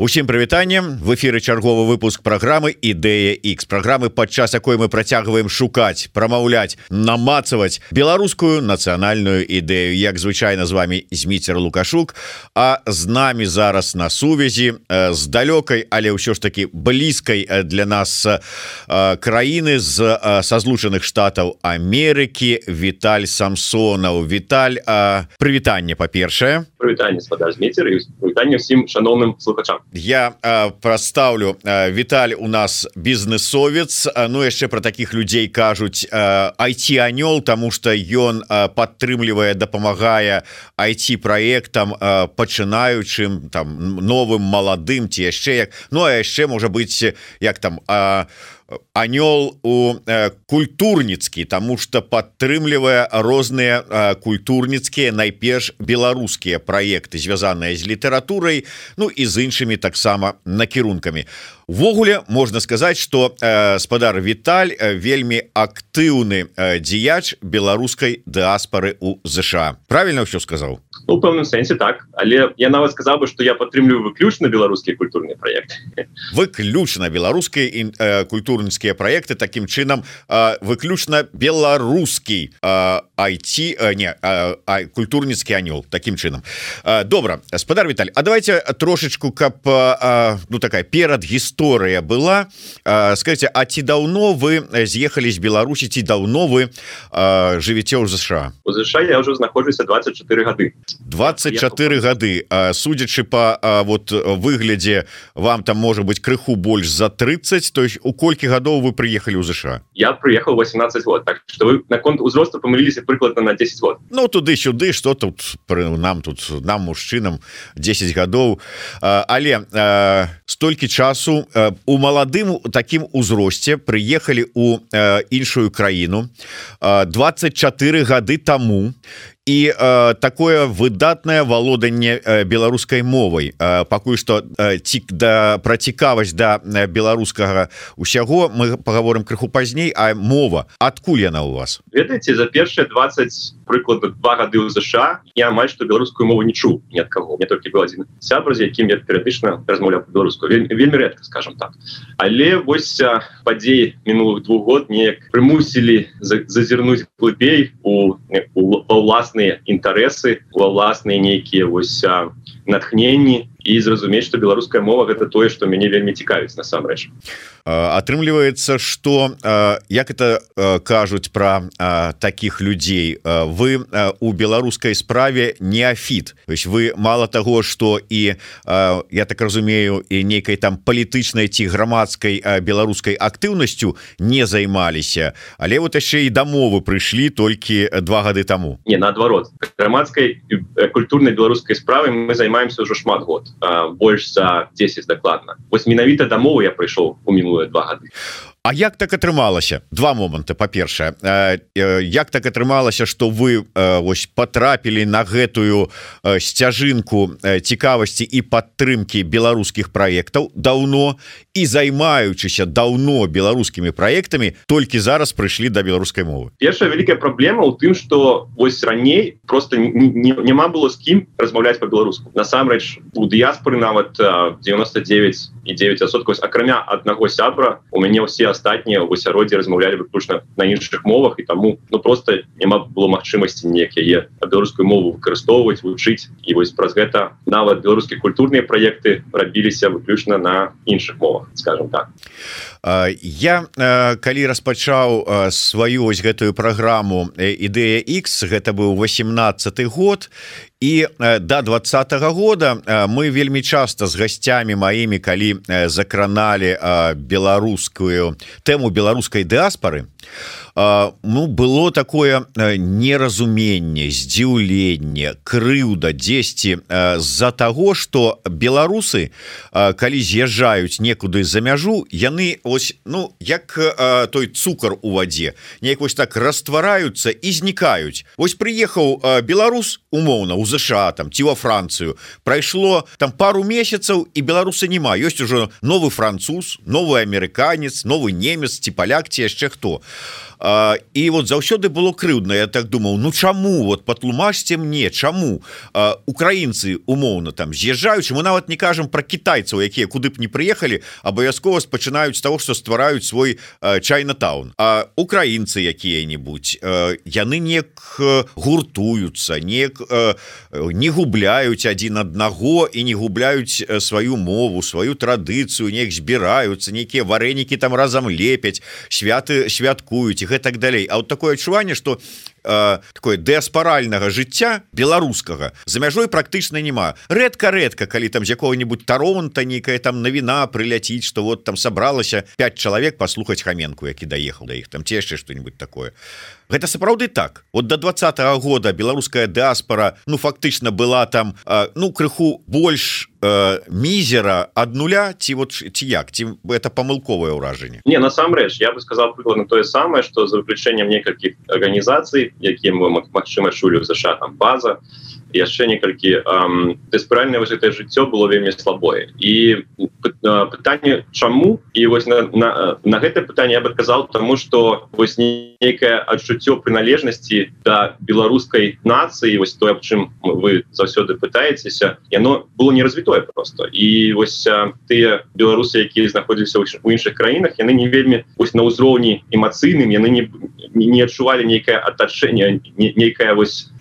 Усім прывітаннем в эфиры чарговы выпуск программы ідэя X программы падчас якой мы працягваем шукаць прамаўляць намацаваць беларускую нацыянальную ідэю. Як звычайна з вами зміцер лукашук а з намі зараз на сувязі з далёкай але ўсё ж таки блізкай для нас краіны з са злучаных штатаў Амерыкі Віталь самсонаў. Віталь прывітанне па-першае. Прывітанне спадарміцер всім шаноўным слухачам я э, проставлю э, Віталь у нас бізнесовец Ну яшчэ про таких людзей кажуць э, IT анёл тому что ён э, падтрымлівае дапамагае IT проектам э, пачынаючым там новым маладым ці яшчэ як. Ну а яшчэ можа быть як там э, анёл у э, культурніцкі тому что падтрымлівае розныя э, культурніцкія найперш беларускія проекты звязаныя з літаратурай Ну і з іншымі таксама накірункамі увогуле можна сказаць что э, спадар Віталь э, вельмі актыўны дзеяч беларускай дыаспары у ЗША правильно все у ну, пэўным сэнсе так. Але я нават сказал бы что я падтрымліваю выключна беларускія культурныя проекты выключна беларускай э, культурніцкія проекты таким чынам э, выключна беларускі э, IT э, не э, культурніцкі анёл таким чынам. Э, добра спадар Віталь А давайте трошечку каб э, ну такая перад гісторыя была. Э, скажите А ці даўно вы з'ехалі з Беларусі ці даўно вы э, жывіце ў ЗША у ЗША я ўжо знаходжуся 24 гады 24 гады судзячы по вот выглядзе вам там может быть крыху больш за 30 то есть у колькі гадоў вы приехали у ЗША я приехал 18 год так что вы наконт узросту помыліліся прыкладна на 10 год. Ну туды-сюды что тут нам тут нам мужчынам 10 гадоў але столькі часу у маладым таким узросце приехали у іншую краіну 24 гады тому і э, такое выдатнае валоданне э, беларускай мовай э, пакуль што э, цік да пра цікавасць да беларускага усяго мы паговорым крыху пазней а мова адкуль яна у вас? Ведаеце за першыя 20 прыкладна два гады ў ЗША я амаль што беларускую мову не чу ні ад каго мне толькі был один сябра з якім я перыядычна размаўляў беларускую вельмі, вельмі рэдка скажем так. Але вось падзеі мінулых двух год неяк прымусілі зазірнуць глыбей у уласнай ўласныя інтарэсы ва ўласныя нейкія вось натхненні і зразумець что беларуская мова гэта тое что мяне вельмі цікавіць насамрэч атрымліваецца что як это кажуць про таких людзей вы у беларускай справе неафіт то есть вы мало того что і я так разумею і нейкай там палітычнай ці грамадскай беларускай актыўнасцю не займаліся але вот яшчэ і дамовы прыйшлі толькі два гады тому. Не наадварот грамадскай культурнай беларускай справы мы займаемся ўжо шмат год. Больш за 10 дакладна вось менавіта дамову я прыйшоў у мінулыя два гады А як так атрымалася? Два моманты па-першае як так атрымалася что вы ось потрапілі на гэтую сцяжынку цікавасці і падтрымки беларускіх проектаў даўно і займаючыся даўно беларускімі проектамі толькі зараз прыйшлі до да беларускай мовы? Першая вялікая праблема ў тым что вось раней просто няма было з кім размаўляць по-беларуску насамрэч у дыяспоры нават 99 і 9соткаў акрамя аднаго сябра у мяне ўсе астатнія в асяроддзе размаўлялі выключна на іншых мовах і таму ну просто няма было магчымасці неяк яе беларускую мову выкарыстоўваць вучыць і вось праз гэта нават беларускія культурныя праекты рабіліся выключна на іншых мовах скажем так. Я калі распачаў сваю ось гэтую праграму ідэя X гэта быў 18 год і до двадцатого года мы вельмі часто з гасцямі маімі калі закраналі беларускую тэму беларускай дыаспары ну было такое неразуменне здзіўленне крыўда дзесьці з-за того что беларусы калі з'язджаюць некуды за мяжу яны ось ну як той цукар у вадзе неяк вось так раствараюцца і знікаюць ось прыехаў беларус умоўна у ЗША там ці во Францыю прайшло там пару месяцаў і беларусы няма. Ёсць ужо новы француз новый амерыканец мясцовы немец ці паляк ці яшчэ хто а, і вот заўсёды было крыўдна. Я так думаў Ну чаму? Вот патлумажьте мне чаму? Украінцы умоўна там з'язджаюць. Мы нават не кажам про китайцаў якія куды б не прыехалі абавязкова спачынаюць того что ствараюць свой чайнатаун. А украінцы якія-нибудь яны не гуртуюцца не не губляюць адзін аднаго і не губляюць сваю мову сваю традыцыю неяк збіраюцца нейкія варэнікі там разам лепяць святы святкуюць і гэтак далей. А вот такое адчуванне что э, такое дыаспаральнага жыцця беларускага. За мяжой практычна няма. Рэдка рэдка калі там з якого-нибудь таронта нейкая там навіна прыляціць что вот там сабралася 5 чалавек паслухаць хаменку які даехал да іх там ці яшчэ что-нибудь такое. Гэта сапраўды так. Вот до два -го года беларуская дыаспора ну фактычна была там э, ну крыху больш э, мізера ад нуля ці вот ці як ці это памылковае ўражанне? Не насамрэч я бы сказал прыкладно тое самае что за выключэннем некалькіх арганізацый якім вы магчыма чулі ЗША там база. Яшчэ некалькі дыспральна вось это жыццё было вельмі слабое. І пытанне чаму і вось на, на, на гэта пытанне я бы казал тому что вось нейкае адчуццё прыналежнасці да беларускай нацыі вось тое чым вы заўсёды пытаецеся яно было не развітое просто. І вось тыя беларусы якія знаходзіліся ў іншых краінах яны не вельмі вось на ўзроўні эмацыйным яны не не адчувалі нейкае атачэнне нейкая вось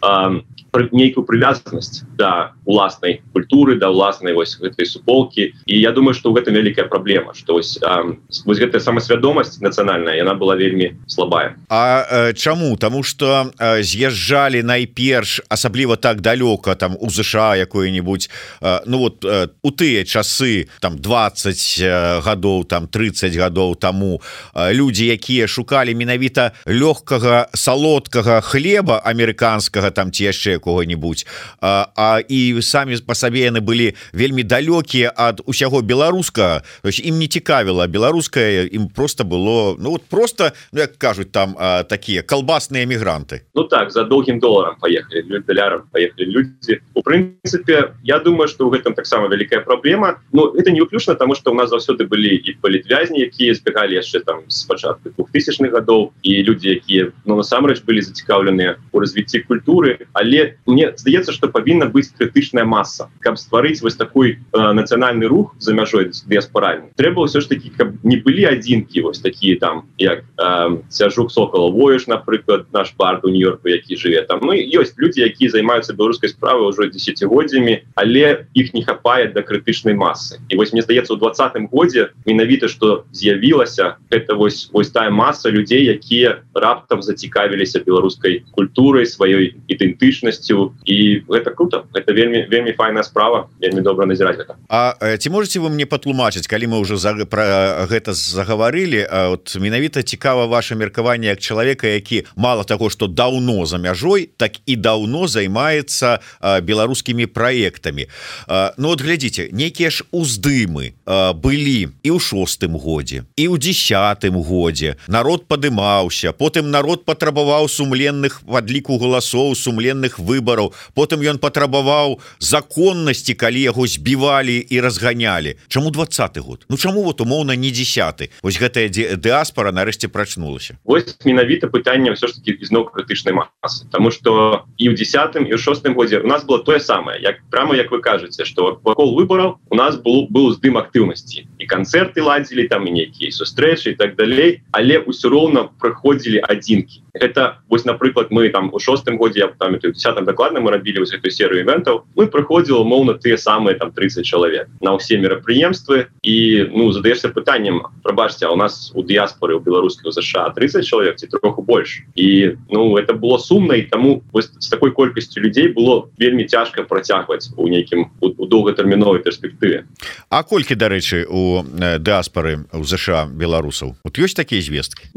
нейкую прывязанасць да уласнай культуры да уласнай вось гэтай суполки і я думаю что в этом вялікая праблема что вось, гэтая самасвядомасць нацыянальная яна была вельмі слабая. А э, чаму тому что э, з'язджалі найперш асабліва так далёка там у ЗША якое-нибудь э, ну вот э, у тыя часы там 20 э, гадоў там 30 гадоў тому э, люди якія шукалі менавіта лёгкага салодкага хлеба амерыканскага там ці яшчэ якога-нибудь а, а і самі по сабе яны былі вельмі далёкія ад усяго беларуска ім не цікавіла беларуская ім просто было ну вот просто ну, як кажуць там а, такія колбасныя мігранты Ну так за доўгім доларам поехали далярам поехали люди. У прынцыпе я думаю что у гэтым таксама вялікая праблема но это не выключна тому что у нас заўсёды былі і палітвязні якія збегалі яшчэ там с пачатку двухтысячных гадоў і люди якія ну насамрэч былі зацікаўленыя у развіцці культуры. Але мне здаецца что павінна быць крытычная масса каб стварыць вось такой э, нацыянальны рух за мяжой дыаспаральны трэба ўсё ж таки каб не былі адзінкі вось такія там як э, цяжук сокола воеш напрыклад наш парк у нью-йорку які жыве там. Мы ёсць люди якія займаюцца беларускай справы ўжо десятгоддзямі але іх не хапае да крытычнай массы. І вось мне здаецца у двадцатым годзе менавіта что з'явілася это вось вось тая масса людзей якія раптам зацікавіліся беларускай культурай сваёй ідэнтычнасці якасцю і гэта круто. Это вельмі вельмі файная справа. Вельмі добра назіраць гэта А ці можете вы мне патлумачыць калі мы уже за про гэта загаварылі от менавіта цікава ваше меркаванне як чалавека які мало того что даўно за мяжой так і даўно займаецца беларускімі проектамі Ну вот глядзіце нейкія ж уздымы былі і ў шостым годзе і ў десятым годзе. Народ падымаўся потым народ патрабаваў сумленных падліку галасоў сумленных выбораў потым ён патрабаваў законнасці калі яго збівалі і разганялі. Чаму двадцатый год. Ну чаму вот умоўна не десятый? Ось гэтая дыаспора нарэшце прачнулася. Ось менавіта пытанне все ж таки ізноў крытычнай массы. Тому что і ў десятым і ў шостым годзе у нас было тое самае як прямо як вы кажаце что вакол выбораў у нас был быў здым актыўнасці. І канцэрты ладзілі там і нейкія сустрэчы і так далей але ўсё роўна прыходзілі адзінкі. Это вось напрыклад мы там у шостым годзе я памятаю десятым дакладна мы рабілі вось эту серыю івентаў мы прыходзіла моўна тыя самыя там 30 чалавек на ўсе мерапрыемствы і ну задаешься пытаннем прабачце у нас у дыяспоры у беларускіх ЗША 30 чалавек ці троху больш і ну это было сумна і таму з такой колькасцю людзей было вельмі цяжка працягваць у нейкім у доўгатэрміновай перспектыве А колькі дарэчы у дыаспоры у ЗША беларусаў вот ёсць такія звесткі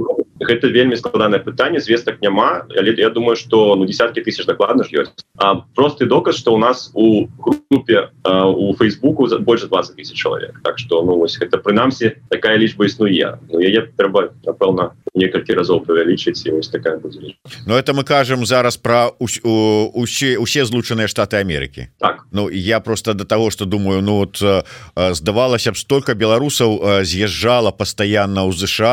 гэта вельмі складанае пытанне звестак няма але я думаю что ну десятки тысяч дакладна ж ёсць а просты доказ что у нас у групе у фейсбуку за больше 20 тысяч человек. Так что ну вось гэта прынамсі такая лічба існуе Ну яе трэба напэўна некалькі разоў павялічыць ось такая будзе но это мы кажем зараз про усе усе злучаныя штаты Америки так. Ну я просто до того что думаю ну вот здавалася б столько беларусаў з'язджала постоянно ў ЗША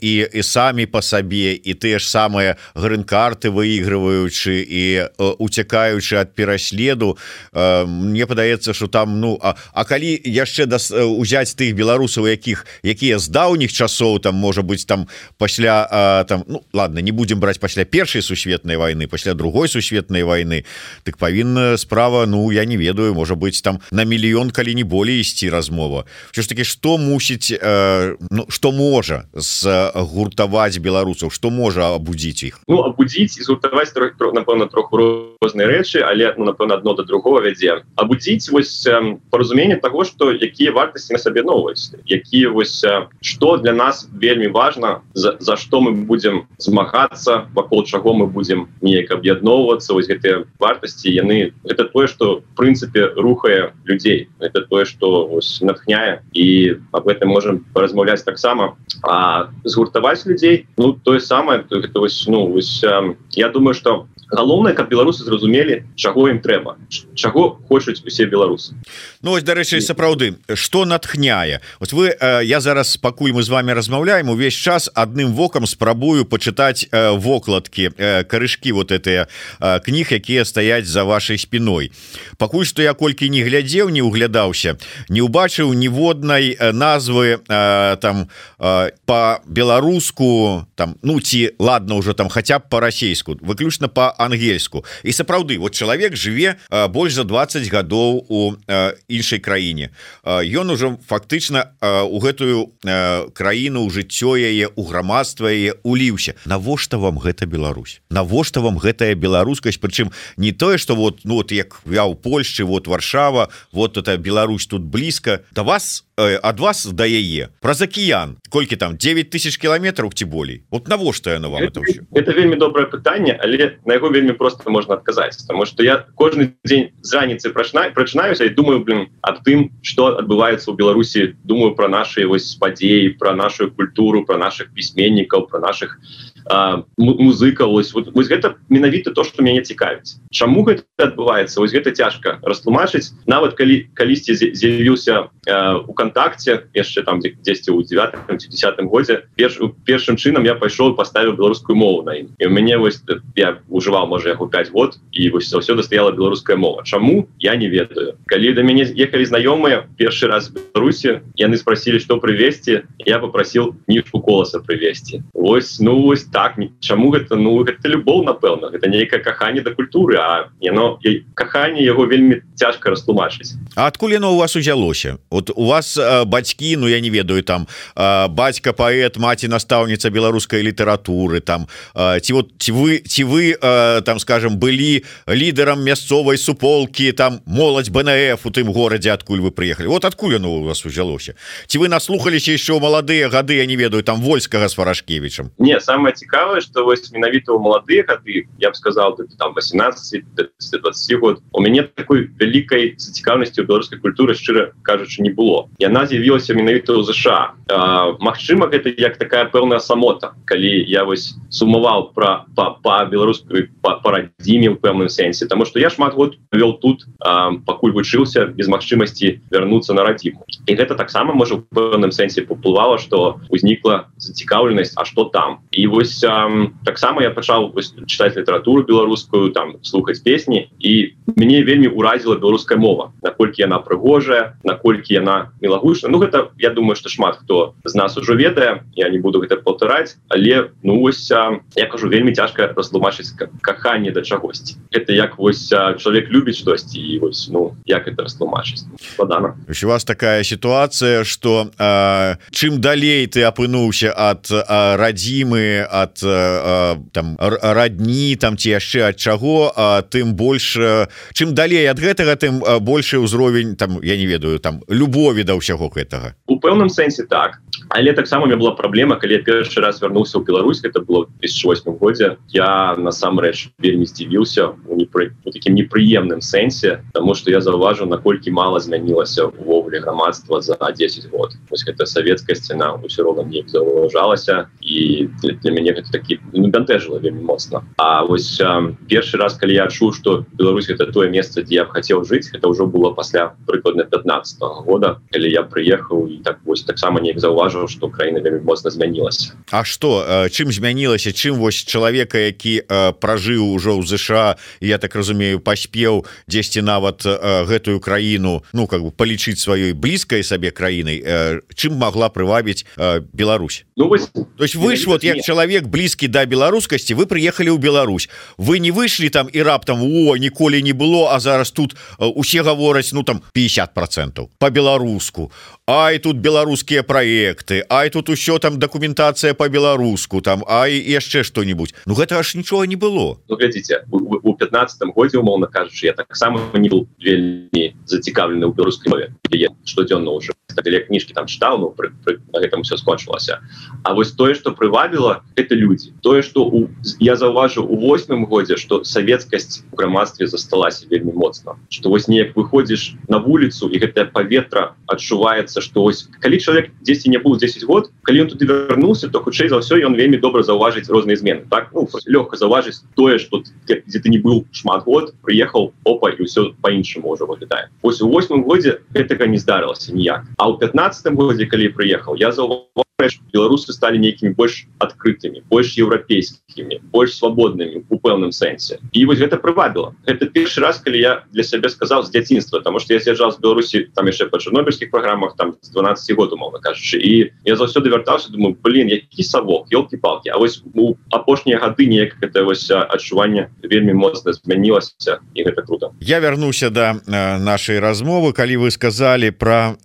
і і самі по сабе і тыя ж самыя грын-карты выигрываючы і уцякаючы ад пераследу. Мне падаецца что там ну а, а калі яшчэ да узяць тых беларусаў якіх якія з даўніх часоў там можа быть там пасля а, там ну ладно не будем браць пасля першай сусветнай войны пасля другой сусветнай войны так павінна справа Ну я не ведаю можа быть там на мільён калі не болей ісці размова. Все ж таки что мусіць э, ну что можа з гуртаваць беларусаў что можа абудзіць іх ну абудзіць і згуртаваць напэўна троху розныя рэчы але ну напэўна одно до другого вядзе абудзіць вось э, паразуменне того что якія вартасці на сабе новасць якія вось что для нас вельмі важно за, за что мы будем змагацца вакол чаго мы будем неяк аб'ядноўвацца вось гэтыя вартасці яны это тое что прынцыпе рухае людзей. Это тое что натхняе. І об этом можем размаўляць таксама. А згуртаваць людзей ну тое самае это вось ну вось э, я думаю что галоўнае каб беларусы зразумелі чаго ім трэба чаго хочуць усе беларусы. Ну ось дарэчы сапраўды что натхняе? Вот вы я зараз пакуль мы з вами размаўляем увесь час адным вокам спрабую почытаць вокладки карышки вот этыя кніг якія стаяць за вашай спиной пакуль что я колькі не глядзеў не углядаўся не убачыў ніводнай назвы там по-беларуску там ну ці ладно уже там хотя б по-расейску выключна по-ангельску і сапраўды вот чалавек жыве больш за 20 гадоў у іншай краіне. Ён ужо фактычна у гэтую краіну ў жыццё яе у грамадства яе уліўся навошта вам гэта Беларусь? Навошта вам гэтая беларускасць? Прычым не тое что вот ну вот як я ў Польшчы вот Варшава вот это Беларусь тут блізка. Да вас ад вас да яе. Праз акіян. Колькі там 9 тысяч кіламетраў ці болей? Вот навошта яно вам это это вельмі добрае пытанне але на яго вельмі просто можна адказаць потому что я кожны дзень з раніцы прачна прачынаюся і думаю блин аб тым что адбываецца ў Беларусі думаю про наши вось падзеі про нашу культуру про наших пісьменнікаў про наших музыка ось вот, вось гэта менавіта то что мяне цікавіць Чаму гэта адбываецца вось гэта цяжка растлумачыць нават калі калісьці з'явіўся у кантакце яшчэ там дзесьці ў 9 10 годзе перш першым чынам я пайшоў поставіў беларускую мову на ім і у мяне вось я ужываў можа яго 5 год і вось заўсёды стаяла беларуская мова Чаму я не ведаю. Калі да мяне ехалі знаёмыя першы раз Беларусі яны спросили что прывесці я попросил нішку коласа прывесці ось ну вось так. Чаму гэта ну гэта любоў напэўна это нейкае каханне да культуры а яно каханне яго вельмі цяжка растлумачыць А адкуль яно у вас узялося вот у вас э, бацькі Ну я не ведаю там э, бацька паэт маці настаўніца беларускай літаратуры там э, ці вот ці вы ці вы э, там скажем былі лідарам мясцовай суполки там моладзь БНФ у тым горадзе адкуль вы приехали. Вот адкуль оно у вас узялося? Ці вы наслухаліся еще маладыя гады я не ведаю там вольскага с фарашкевичем не самое цікавае что вось менавіта у маладыя гады я б сказал ты там 18 20 год у мяне такой вялікай зацікаўнасці у беларускай культуры шчыра кажучы не было. Яна з'явілася менавіта ў ЗША. Мачыма гэта як такая пэўная самота калі я вось сумаваў про па, беларускай парадзіме ў пэўным сэнсе тому что я шмат год вел тут пакуль вучыўся без магчымасці вярнуцца на радзіму і гэта таксама можа у пэўным сэнсе паплывала что узнікла зацікаўленасць А что там? І вось таксама я пачаў читать літаратуру беларускую там слухаць песні і мне вельмі уразіла беларуская мова. Наколькі яна прыгожая наколькі яна мелагучна Ну гэта я думаю что шмат хто з нас ужо ведае я не буду гэта паўтараць але ну вось я кажу вельмі цяжка растлумачыць каханне да чагосьці. Это як вось чалавек любіць штосьці і вось ну як это растлумачыць. Складана. У вас такая ситуация что чым далей ты апынуўся ад радзімы ад там радні там ці яшчэ ад чаго тым больше чым далей ад гэтага тым больше ўзровень там я не ведаю там любові да ўсяго гэтага. У пэўным сэнсе так. Але таксама мне была праблема калі я першы раз вярнуўся ў Беларусь это было 2008 годзе я насамрэч вельмі здзівіўся у непры таким непрыемным сэнсе тому что я заўважу наколькі мало змянілася увогуле грамадства за 10 год. Ось гэта савецкая сцена ўсё роўна не заўважалася і для, для мяне гэта такі ну, бянтэжыла вельмі моцна А вось э, першы раз калі я чуў что Беларусь это тое месца дзе я б хацеў жыць это ўжо было пасля прыкладна 15 -го года калі я прыехаў і так вось таксама неяк заўважыў что краіна вельмі моцна змянілася А что чым змянілася чым вось чалавека які пражыў ужо ў ЗША я так разумею паспеў дзесьці нават гэтую краіну ну как бы палічыць сваёй блізкай сабе краінай чым могла прывабіць Беларусь. Ну, вось, то есть вы ж вот як чалавек блізкі да беларускасці вы прыехалі ў Беларусь. Вы не выйшлі там і раптам о ніколі не было а зараз тут усе гавораць ну там 50 процентов по-беларуску Ай тут беларускія проекты Ай тут усё там дакументацыя по-беларуску там Ай яшчэ что-нибудь Ну гэта аж нічога не было. Ну, глядзіце у 15 годзе умоўна кажучы я таксама не был вельмі зацікаўлены ў беларускай мове. Штодзённо уже кніжкі там чытаў ну, пры, пры, гэтым все скончылася А вось тое что прывабіла это люди. Тое что у я заўважыў у восьмым годзе что савецкасць у грамадстве засталася вельмі моцна что вось неяк выходзіш на вуліцу і гэтае паветра адчуваецца что ось калі чалавек 10 не быў 10 год калі он туды вярнуўся то хутчэй за ўсё ён вельмі добра заўважыць розныя змены так ну, лёгка заўважыць тое что дзе ты не быў шмат год прыехаў опа і ўсё по-іншаму ўжо выглядае ось у восьмым годзе гэтага не здарылася ніяк а ў 15 годзе калі прыехаў я заўважу беларусы стали нейкімі больш адкрытымі больш еўрапейскімі больш свабоднымі у пэўным сэнсе і вось гэта прывабіла это першы раз калі я для сябе сказал з дзяцінства тому что я з'язджаў з беларусі там яшчэ па чарнобыльскіх праграмах там з 12 год умоўна кажучы і я заўсёды вяртаўся думаю блин які савок елки-палки А вось у апошнія гады неяк это вось адчуванне вельмі моцна змянілася і гэта круто. Я вярнуся до да, нашай размовы. Калі вы сказали про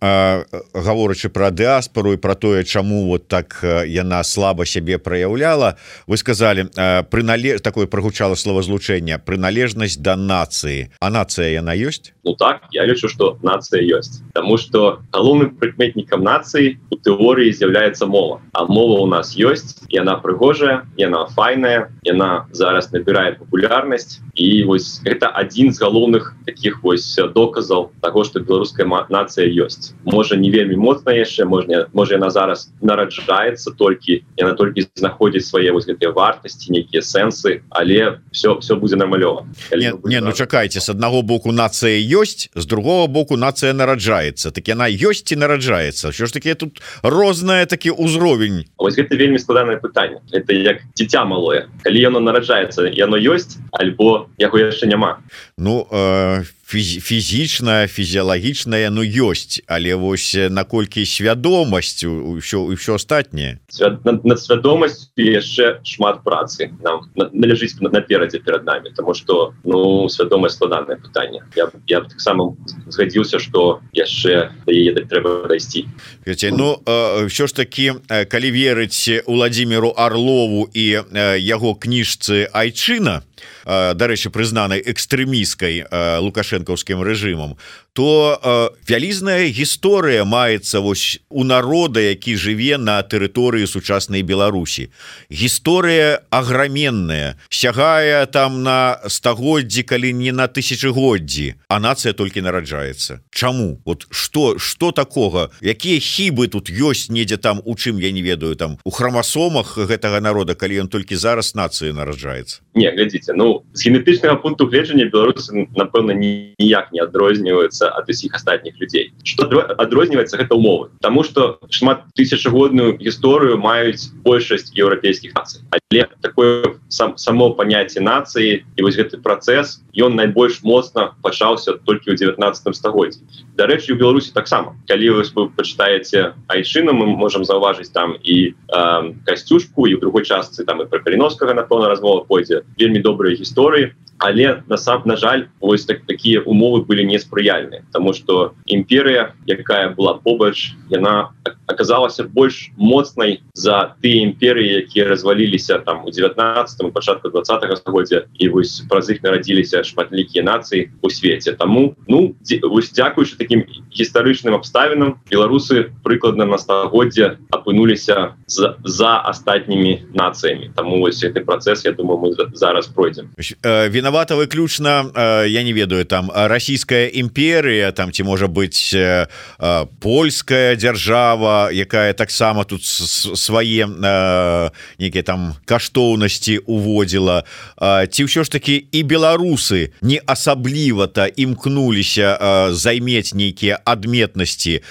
гаворачы про дыаспору і про тое чаму вот так яна слабо сябе проявляла вы сказали прыналеж такое прогучало словозлучение прыналежнасць до нации а нация яна ёсць? Ну так я лічу что нация ёсць. Потому что галоўным прыкметнікам нации у тэорыі з'яўляецца мова. А мова у нас ёсць яна прыгожая яна файная яна зараз набирает популярнасць і вось это один з галоўных таких вось доказаў того что беларуская нация ёсць. Можа не вельмі моцна яшчэ можна можа яна зараз на нараджаецца толькі яна толькі знаходзіць свае вось гэтыя вартасці нейкія сэнсы але все все будзе намалёва не, не ну чакайце с аднаго боку нацыя ёсць з другого боку нацыя нараджаецца так яна ёсць і нараджаецца що ж таки тут розная такі ўзровень ось гэта вельмі складанае пытанне это як дзіця малое. Калі яно нараджаецца яно ёсць альбо яго яшчэ няма ну э, фізічная фізіялагічная ну ёсць але вось наколькі свядомасць ўсё все астатняе? Над свядомасць яшчэ шмат працы. Нам належыць наперадзе перад нами тому что ну свядомасць складанае пытанне. Я, я таксама згадзіўся что яшчэ яе трэба дайсці. Ну ўсё ж таки калі верыць уладзімиру орлову і яго кніжцы айчына дарэчы прызнанай экстрэміскай лукашэнкаўскім рэжымам то вялізная гісторыя маецца вось у народа які жыве на тэрыторыі сучаснай Беларусі. Гісторыя аграменная. Сягае там на стагоддзі калі не на тысячагоддзі а нацыя толькі нараджаецца. Чаму? Вот что что такого якія хібы тут ёсць недзе там у чым я не ведаю там у храмасомах гэтага народа калі ён толькі зараз нацыі нараджаецца? Не глядзіце ну з генетычнага пункту гледжання беларусы напэўна ніяк не адрозніваюцца ад усіх астатніх людзей что адрозніваецца гэта умовы тому что шмат тысячагодную гісторыю маюць большасць еўрапейскіх нацый але такое сам само паняцце нацыі і вось гэты працэс ён найбольш моцна пачаўся толькі ў 19 стагоддзі дарэчы у беларусі таксама калі вы пачытаеце айчына мы можемм заўважыць там і э, касцюшку і ў другой частцы там і пра каліновскага напэўна размова пойдзе вельмі добрыя гісторыі але насам на жаль ось так такія умовы былі неспрыяльныя тому что імперыя якая была побач яна оказалася больш моцнай за ты імперыі якія разваліліся там у 19 пачатку 20 стагоддзя і вось праз іх нарадзіліся шматлікія нацыі у свеце. Таму ну вось дзякуючы таким гістарычным абставінам беларусы прыкладна на стагоддзе апынуліся за, за астатнімі нацыямі. Таму вось гэты працэс Я думаю мы зараз пройдзем. Э, вінавата выключна э, я не ведаю там расійская імперыя там ці можа быть э, польская держава якая таксама тут свае некіе там каштоўнасці уводзіла. Ці ўсё ж таки і беларусы не асабліва-то імкнуліся займець нейкія адметнасці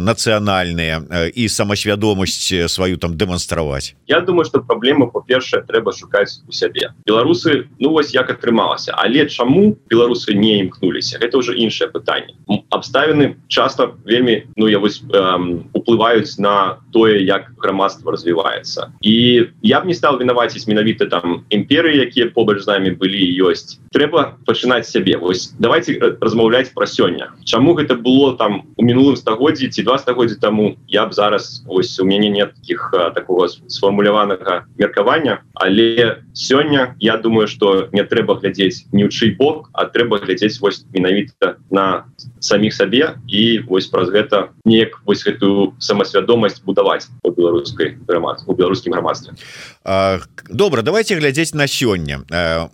нацыянальныя і самасвядомасць сваю там дэманстраваць? Я думаю что праблема по-першае трэба шукаць у сябе. Беларусы ну вось як атрымалася. Але чаму беларусы не імкнуліся? Гэта уже іншае пытанне. Абставіны часто вельмі ну я вось эм, уплываюць на тое як грамадства развіваецца. І я б не стал вінаваціць менавіта там імперыі якія побач з намі былі ёсць. Трэба пачынаць сябе. Вось давайте размаўляць пра сёння. Чаму гэта было там у мінулым стагоддзі ці два стагоддзі таму я б зараз ось у мяне нет таких такого сфармуляванага меркавання. Але сёння я думаю что не трэба глядзець ні ў чый бок а трэба глядзець вось менавіта на самих сабе і вось праз гэта неяк вось гэтую самасвядомасць будаваць у беларускай грамад у беларускім грамадстве. Добра давайте глядзець на сёння.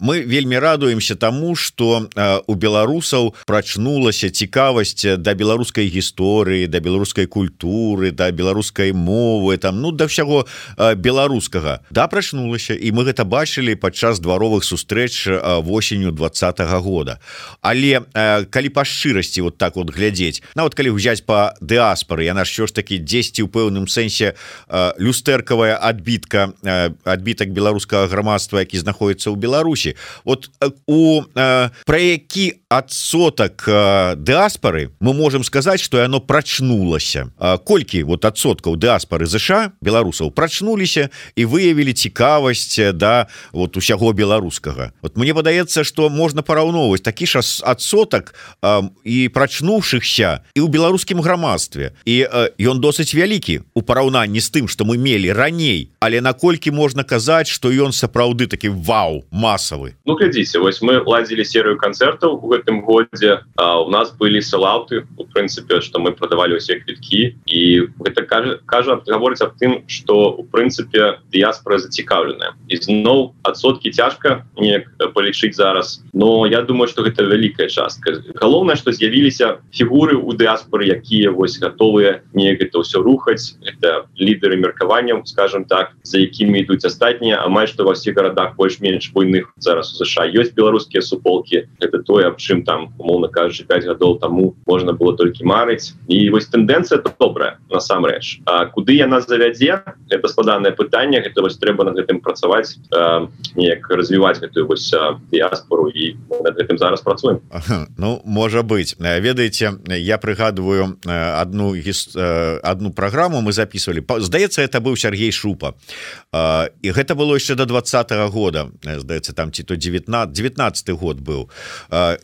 Мы вельмі радуемся тому что у беларусаў прачнулася цікавасць да беларускай гісторыі да беларускай культуры да беларускай мовы там ну да ўсяго беларускага. Да прачнулася і мы гэта бачылі падчас дваровых сустрэч восенню двадцатого года. Але калі па шчырасці вот так вот глядзець нават калі взять по дыаспоры яна що ж таки 10 у пэўным сэнсе люстэркавая адбітка адбітак беларускага грамадства які знаходіцца ў Беларусі. Вот у про які адсотак дыаспоры мы можем сказаць что яно прачнулася. Колькі вот адсоткаў дыаспоры ЗША беларусаў прачнуліся і выявілі цікавасць да вот усяго беларускага. Вот мне падаецца что можна параўноўваць такі ж адсотак і прачнуўшихся і ў беларускім грамадстве і ён досыць вялікі у параўнанні з тым что мы мелі раней. Але наколькі можна казаць что ён сапраўды такі вау масавы? Ну глядзіце вось мы ладзілі серыю канцэртаў у гэтым годзе у нас былі салаўты у прынцыпе что мы продавалі усе квіткі і гэта кажа кажа гаворыць аб тым что у прынцыпе дыяспора зацікаўленая і зноў адсоткі цяжка неяк палічыць зараз. Но я думаю что гэта вялікая частка. Галоўнае что з'явіліся фігуры у дыаспоры якія вось готовыя не гэта ўсё рухаць. Это лідеры меркаванняў скажем так за якімі ідуць астатнія. Амаль што ва ўсіх гарадах больш-менш буйных зараз у ЗША ёсць беларускія суполки это тое аб чым там умоўно кажучы 5 гадоў таму можна было толькі марыць. І вось тэндэнцыя это добрая насамрэч. А куды яна завядзе это складанае пытанне. Гэта вось трэба над гэтым працаваць неяк развіваць гэтую вось дыаспору і над гэтым зараз працуем. Ну можа быть ведаеце я прыгадываю одну одну программу мы записывали здаецца это быў Сергей шупа. І гэта было яшчэ до двадцатого года. Здаецца там ці то 19 19 год быў.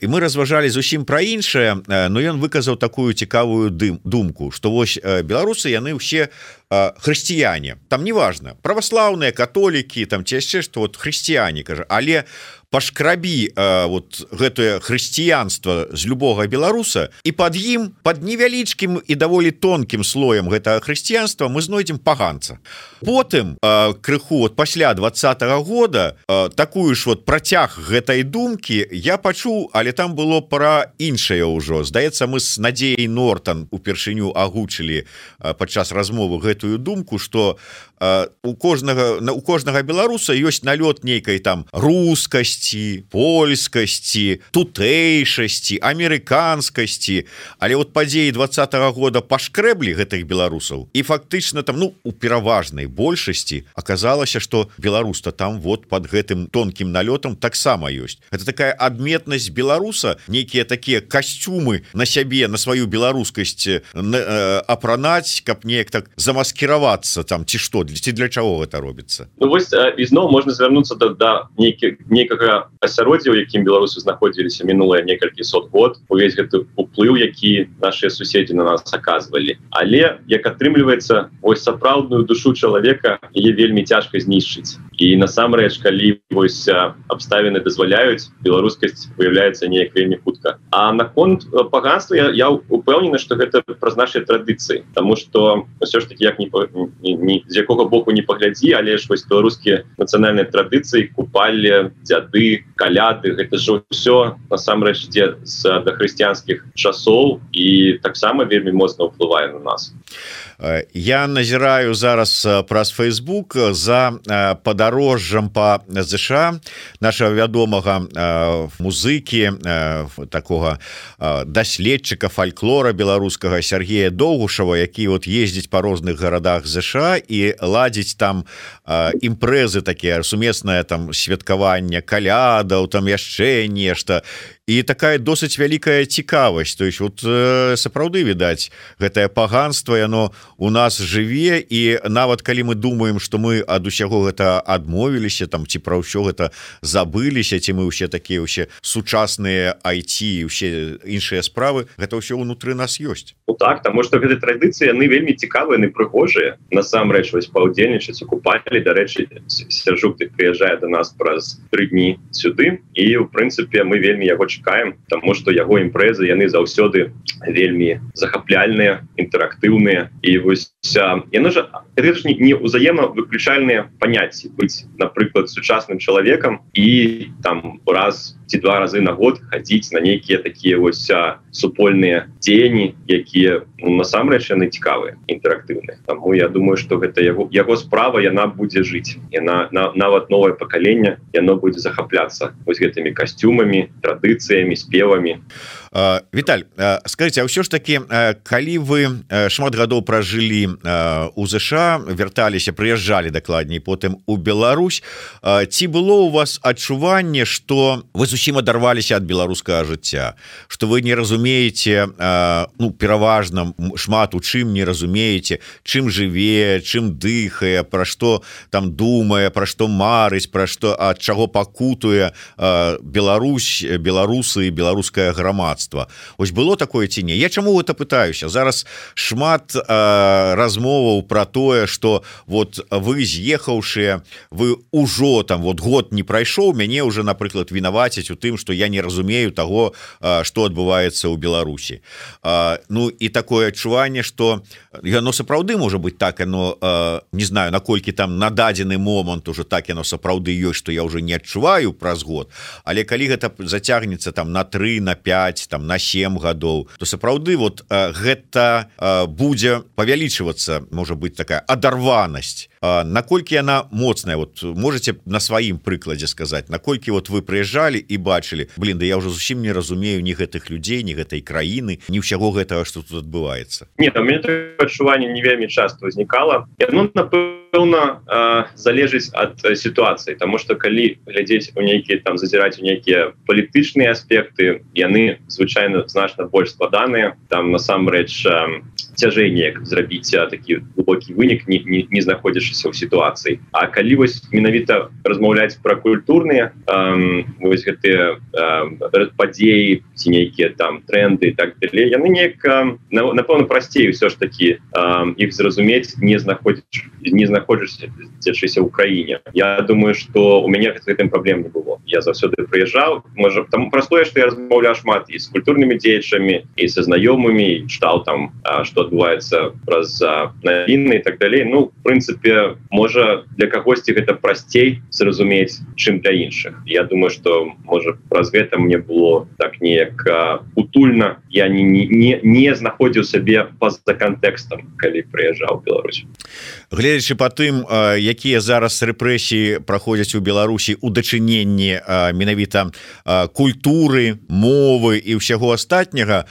І мы разважалі зусім пра іншае но ён выказаў такую цікавую дым думку что вось беларусы яны ўсе хрысціяне. Там неважно правослаўныя католікі там ці яшчэ что вот хрысціяне кажа. Але пашкрабі э, вот гэтае хрысціянства з любога беларуса і под ім под невялічкім і даволі тонкім слоем гэтага хрысціянства мы знойдзем паганца. Потым э, крыху вот пасля двадцатого года э, такую ж вот працяг гэтай думкі я пачуў але там было пра іншае ўжо. Здаецца мы с надзеяй нортан упершыню агучылі э, падчас размовы гэтую думку что у кожнага у кожнага беларуса ёсць налёт нейкай там рускасці польскасці тутэйшасці амерыканскасці. Але вот падзеі двадцатого года пашкрэблі гэтых беларусаў і фактычна там ну у пераважнай большасці аказалася что беларуста там вот под гэтым тонкім налётам таксама ёсць. Это такая адметнасць беларуса нейкія такія касцюмы на сябе на сваю беларускасць апранаць каб неяк так замаскіравацца там ці што для ці для чаго гэта робіцца ну, вось ізноў можна звярнуцца да, да нейкі нейкага асяроддзя у якім беларусы знаходзіліся мінулыя некалькі сот год увесь гэты уплыў які наши суседзі на нас аказвалі але як атрымліваецца ось сапраўдную душу чалавека яе вельмі цяжка знішчыць. І насамрэч калі вось абставіны дазваляюць беларускасць выяўляецца неяк вельмі хутка. А наконт паганства я, я упэўнены что гэта праз нашай традыцыі. Тому что все ж таки як не, не, не з якога боку не паглядзі але ж вось беларускія нацыянальныя традыцыі купалі дзяды каляды гэта ж ўсё насамрэч ідзе з дахрысціянскіх часоў і таксама вельмі моцна ўплывае на нас. Э, я назіраю зараз э, праз Facebook за э, падарожжам по ЗША нашего вядомага музыкі такого даследчыка фальклора беларускага Сергея доўгушава які вот ездзіць по розных гарадах ЗША і ладзіць там імпрэзы такія сумеснае там святкаванне калядаў там яшчэ нешта і такая досыць вялікая цікавасць. То есть вот э, сапраўды відаць гэтае паганство яно у нас жыве і нават калі мы думаем что мы ад усяго гэта адмовіліся там ці пра ўсё гэта забыліся ці мы ўсе такія ўсе сучасныя айти усе іншыя справы гэта ўсё унутры нас ёсць. Ну, так таму что гэты традыцыі яны вельмі цікавыя не прыгожыя. Насамрэч вось паўдзельнічаць купалі дарэчы сержук ты прыязджае до нас праз тры дні сюды і у прынцыпе мы вельмі яго чакаем тому что яго імпрэзы яны заўсёды вельмі захапляльныя інтэрактыўныя і вось яно же не, не узаемна выключальныя паняцці быць напрыклад сучасным чалавекам і там раз ці два разы на год хадзіць на нейкія такія вось супольныя дзеянні якія ну, насамрэч яны цікавыя інтэрактыўныя. Таму я думаю что гэта яго яго справа яна будзе жыць. Яна на, нават новае пакаленне яно будзе захапляцца вось гэтымі касцюмамі традыцыямі спевамі. а Віталь скажите А ўсё ж таки калі вы шмат гадоў пражылі у ЗША вярталіся прыязджалі дакладней потым у Беларусь ці было у вас адчуванне что вы зусім адарваліся ад беларускага жыцця? Что вы не разумееце ну пераважна шмат у чым не разумееце чым жыве чым дыхае пра што там думае пра што марыць пра што ад чаго пакутуе Беларусь беларусы беларуская грамадства грамадства. Ось было такое ці не? Я чаму это пытаюся? Зараз шмат э, размоваў про тое что вот вы з'ехаўшыя вы ўжо там вот год не прайшоў мяне уже напрыклад вінаваціць у тым что я не разумею того что адбываецца ў Беларусі. Э, Ну і такое адчуванне что яно сапраўды можа быть так оно э, не знаю наколькі там на дадзены момант уже так яно сапраўды ёсць что я уже не адчуваю праз год але калі гэта зацягнецца там на 3 на 5 там на 7 гадоў то сапраўды вот гэта будзе павялічвацца можа быть такая адарванасць. Наколькі яна моцная вот можете на сваім прыкладзе сказаць наколькі вот вы прыязджалі і бачылі блин да я уже зусім не разумею ні гэтых людзей ні гэтай краіны ні ўсяго гэтага что тут адбываецца нет у меня адчуванне не вельмі часто узнікала. Ну, напэўна пэўна залежыць ад сітуацыі тому что калі глядзець у нейкія там зазіраць у нейкія палітычныя аспекты яны звычайна значна больш складаныя там насамрэч цяжэй неяк зрабіць такі глубокі вынік не, не, не знаходзішся ў сітуацыі А калі вось менавіта размаўляць пра культурныя вось гэтыя падзеі ці нейкія там тренды так далей яны неяк напэўна прасцей ўсё ж такі іх зразумець не знаходзіць не знаходишься цешыся ў краіне Я думаю что у мяне гэтым праблем не было. Я заўсёды прыязджаў можа там простое что я размаўляю шмат і з культурнымі дзеячамі і са знаёмымі чытал там что адбываецца праз навінны так далей ну в прынцыпе можа для кагосьці гэта прасцей зразумець чым для іншых Я думаю что можа праз гэта мне было так неяк утульна я не не не знаходзіў сабе па-за кантэкстам калі прыязджаў Беларусь. Гледзячы по тым якія зараз рэпрэсіі праходзяць у Беларусі у дачыненні менавіта культуры мовы і ўсяго астатняга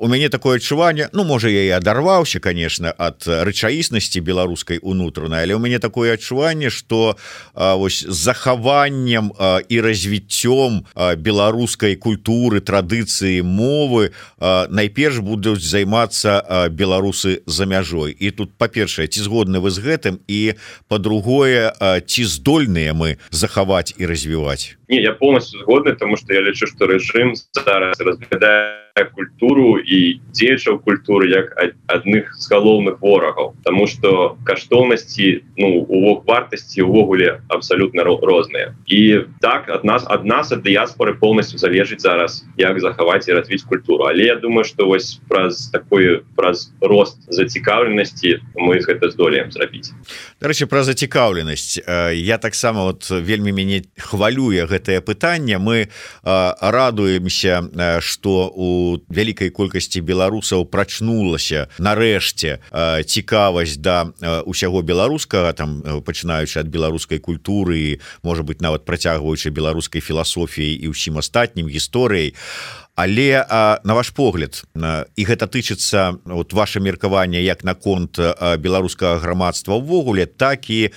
у мяне такое адчуванне Ну можа я і адарваўся конечно ад рэчаіснасці беларускай унутранай але у мяне такое адчуванне что вось захаваннем і развіццём беларускай культуры традыцыі мовы найперш будуць займацца беларусы за мяжой. І тут па-першае ці згодны вы з гэтым і по-другое ці здольныя мы захаваць і развіваць? Не, я полностью згодны тому что я лічу что зараз разглядае культуру і дзеячаў культуры як адных з галоўных ворагаў тому что каштоўнасці ну увог вартасці увогуле абсолютно розныя і так ад нас ад нас ад дыяспоры полностью залежыць зараз як захаваць і развіць культуру. Але я думаю что вось праз такой праз рост зацікаўленасці мы гэта здолеем зрабіць. Дарэчы про зацікаўленасць. Я таксама вот вельмі мяне хвалюе гэтае пытанне. Мы радуемся что у вялікай колькасці беларусаў прачнулася нарэшце цікавасць да ўсяго беларускага там пачынаючы ад беларускай культуры можа быть нават працягваючы беларускай філасофіяй і ўсім астатнім гісторыяй. а але а, на ваш погляд і гэта тычыцца вот ваше меркаванне як наконт беларускага грамадства ўвогуле так і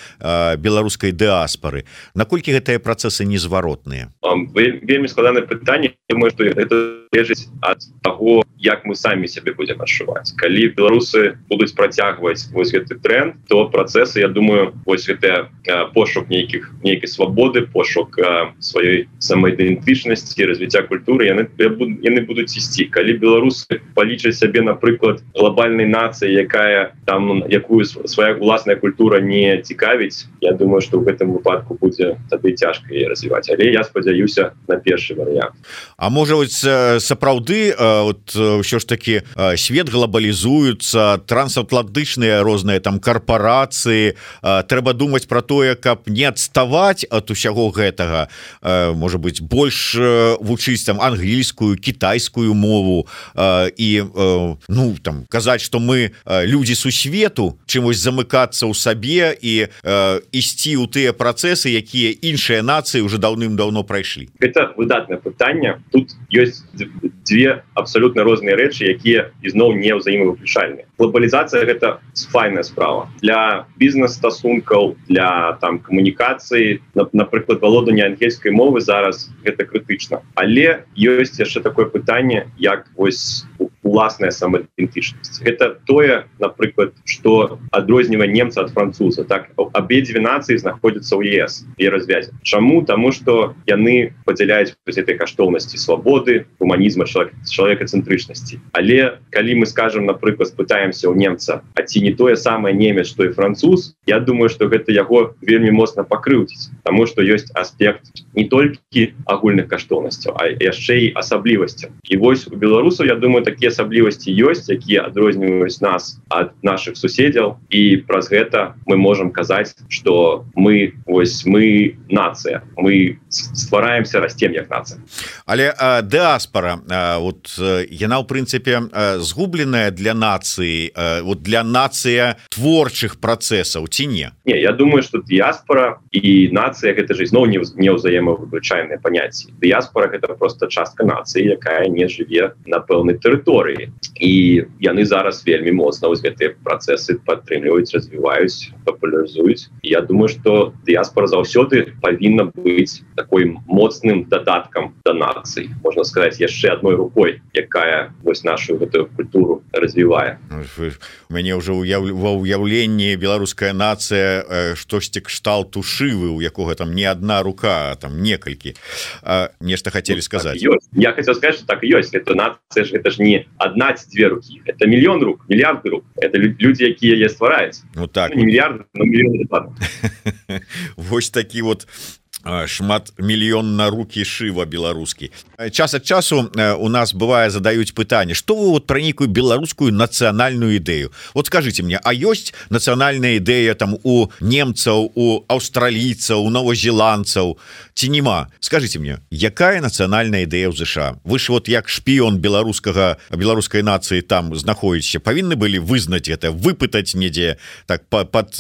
беларускай дыаспары наколькі гэтыя працэсы незваротныя? Вельмі складанае пытанне что это лежыць ад того як мы самі сябе будем адчуваць. Калі беларусы будуць працягваць вось гэты тренд то працэсы Я думаю вось гэта пошук нейкіх нейкай свабоды пошук сваёй самаідэнтычнасці развіцця культуры яны будут яны будуць ісці калі беларусы палічаць сябе напрыклад глобальнай нацыі якая там якую свая уласная культура не цікавіць Я думаю что в гэтым выпадку будзе тады цяжка развіваць але я спадзяюся на першы варыянт А можа вот сапраўды вот ўсё ж таки свет глобалізуюцца трансатлантычныя розныя там карпорацыі трэба думаць про тое каб не адставаць от усяго гэтага может быть больш вучыць там англійскую китайскую мову э, і э, ну там казаць что мы э, люди сусвету чымось замыкацца ў сабе і э, ісці ў тыя працэсы якія іншыя нацыі уже даўным-даўно прайшлі. Это выдатное пытанне. Тут ёсць две абсолютно розныя рэчы якія ізноў не ўзаемавыключальны глобалізацыя гэта файная справа. Для бізнес-стасункаў для там камунікацыі напрыклад валодання ангельскай мовы зараз гэта крытычна. Але ёсць яшчэ такое пытанне як вось уласная самаідэнтычнасць это тое напрыклад что адрознівае немца от француза. Так абедзве нацыі знаходзяцца ў ЕС і развязі Чаму тому что яны падзяляюць этой каштоўнасці свабоды гуманізма человек человекацэнтрычнасці але калі мы скажем напрыклад пытаемся ў немца а ці не тое самае немец что і француз Я думаю что гэта яго вельмі моцна пакрыўціць тому что ёсць аспект не толькі агульных каштоўнасцяў а яшчэ і асаблівасцям і вось у беларусаў Я думаю такія асаблівасці ёсць якія адрозніваюць нас ад наших суседзяў і праз гэта мы можем казаць что мы ось мы нацыя. Мы ствараемся растем як нацыя. Але дыаспора вот яна ў прынцыпе згубленая для нацыі вот для нацыя творчых працэсаў ці не? Не я думаю что дыаспора і нацыя гэта ж ізноў не не ўзаемавыключальныя паняцці. Дыаспора гэта просто частка нацыі якая не жыве на пэўнай тэрыторыі і яны зараз вельмі моцна вось гэтыя працэсы падтрымліваюць развіваюць папулярызуюць Я думаю что дыаспора заўсёды павінна быць такой моцным дадаткам да нацыі можна сказаць яшчэ одной рукой якая вось нашу гэтую культуру развівае у мяне уже уяв... ва ўяўленні беларуская нацыя штосьці кшталту шывы у якога там не одна рука там некалькі. Нешта хотели сказать ну, так я хотел сказать что так ёсць. Это нация ж это ж не одна две руки. Это миллион рук миллиард рук. Это люди якія я ствараюць ну так ну, миллиард Вось такі вот шмат мільён на руки шыва беларускі. Час ад часу у нас бывае задаюць пытанне что вы вот пра нейкую беларускую нацыянальную ідэю? Вот скажите мне а ёсць нацыянальная ідэя там у немцаў у аўстралійцаў у новозеландцаў ці нема скажите мне якая нацыянальная ідэя ў ЗША вы ж вот як шпіён беларускага беларускай нацыі там знаходзіся павінны былі вызнаць это выпытаць недзе так под, под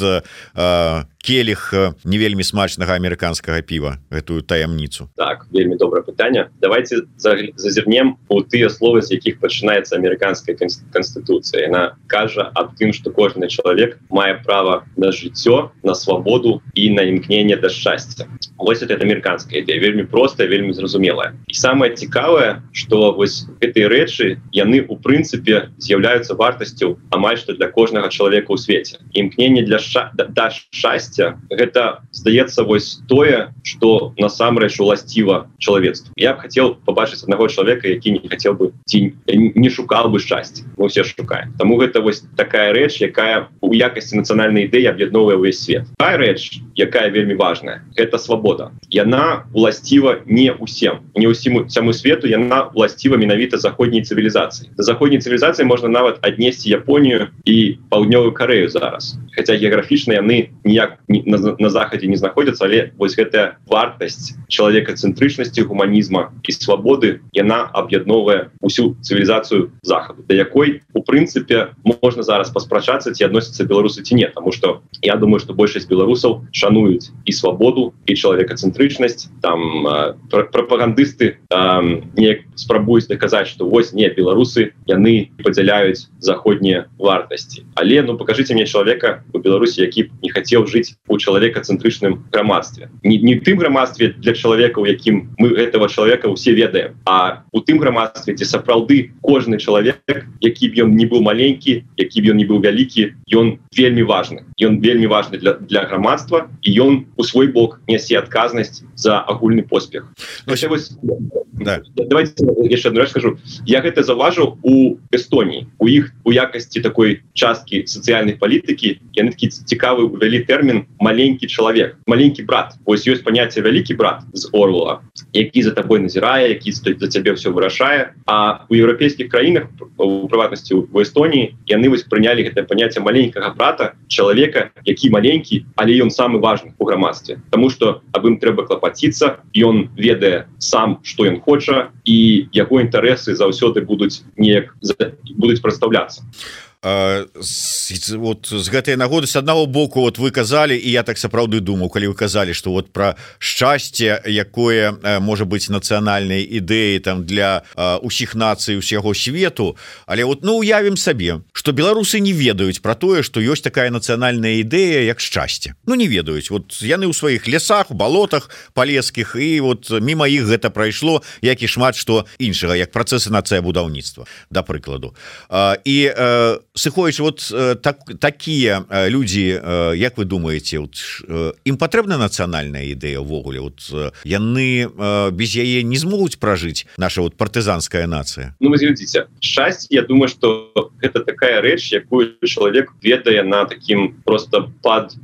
келих не вельмі смачнага амерыканскага піва гэтую таямніцу? Так вельмі добрае пытанне. Давайте зазірнем у тыя словы з якіх пачынаецца амерыканская конституцыя она кажа аб тым что кожны чалавек мае право на жыццё на свабоду і на імкнение да шчасця. Вось это амерыканская ідея вельмі простая вельмі зразумелая. І самое цікавае что вось этой рэчы яны у прынцыпе з'яўляюцца вартасцю амаль что для кожнага чалавека ў свеце. Імкнение для ша да шчасця гэта здаецца вось тое что насамрэч уласціва чалавецтва я б хотел побачыць одного человека які не хотел бы ці не шукал бы счастье мы все шукаем. Тому гэта вось такая рэч якая у якасці нацыянальнай ідэі аб'ядновая увесь свет. А рэч якая вельмі важная это свабода яна уласціва не усім не усім саму свету яна уласціва менавіта заходняй цывілізацыі заходняй цывілізацыі можна нават аднесці Японію і паўднёвую карею зараз. Хотя геаграфічна яны ніяк на, на захадзе не знаходзяцца але вось гэтая вартасць чалавека цэнтрычнасці гуманізма і свабоды яна аб'ядновая усю цывілізацыю захаду да якой у прынцыпе можна зараз паспрачацца ці адносіцца беларусы ці не тому что я думаю что большасць беларусаў шануюць і свабоду і чалавека цэнтрычнасць там э, прапагандысты неяк спрабуюць даказаць что вось не беларусы яны падзяляюць заходнія вартасці. Але ну покажите мне чалавека у беларусі які не хацеў жыць у чалавека цэнтрычным грамадстве не, не тым грамадстве для чалавека у якім мы этого человека усе ведаем а у тым грамадстве дзе сапраўды кожны чалавек які б ён не быў маленькі які б ён не быў вялікі ён вельмі важны. Ён вельмі важны для для грамадства і ён у свой бок нясе адказнасць за агульны поспех. Ну, вось, да. давайте яшчэ одну скажу. Я гэта заважу у Эстоніі. У іх у якасці такой часткі сацыяльнай палітыкі яны такі цікавы увялі тэрмін маленькі чалавек маленькі брат. Ось ёсць паняцце вялікі брат з орла які за табой назірае які стоит за цябе все вырашае а у еўрапейскіх краінах у прыватнасці в Эстоніі яны вось прынялі гэтае паняцце маленькага брата чалавека які маленькі але ён самы важны у грамадстве тому что аб ім трэба клапаціцца ён ведае сам что ён хоча і яго інтарэсы заўсёды будуць неяк будуць прадстаўляцца вот з гэтай нагоды с аднаго боку вот вы казалі і я так сапраўды думаю калі вы казалі что вот про шчасце якое можа быть нацыянальнай ідэі там для усіх нацый усяго свету. Але вот ну уявім сабе что беларусы не ведаюць про тое что ёсць такая нацыянальная ідэя як шчасце. Ну не ведаюць. Вот яны ў сваіх лясах балотах палескіх і вот мимо іх гэта прайшло як і шмат что іншага як працэсы нацыя будаўніцтва да прыкладу. І сыходзіць вот э, так такія э, людзі э, Як вы думаете вот, ім патрэбна нацыянальная ідэя ўвогуле? Вот яны без яе не змогуць пражыць наша вот партызанская нацыя? Ну глядзіце шчасць Я думаю что гэта такая рэч якую чалавек ведае на таким просто под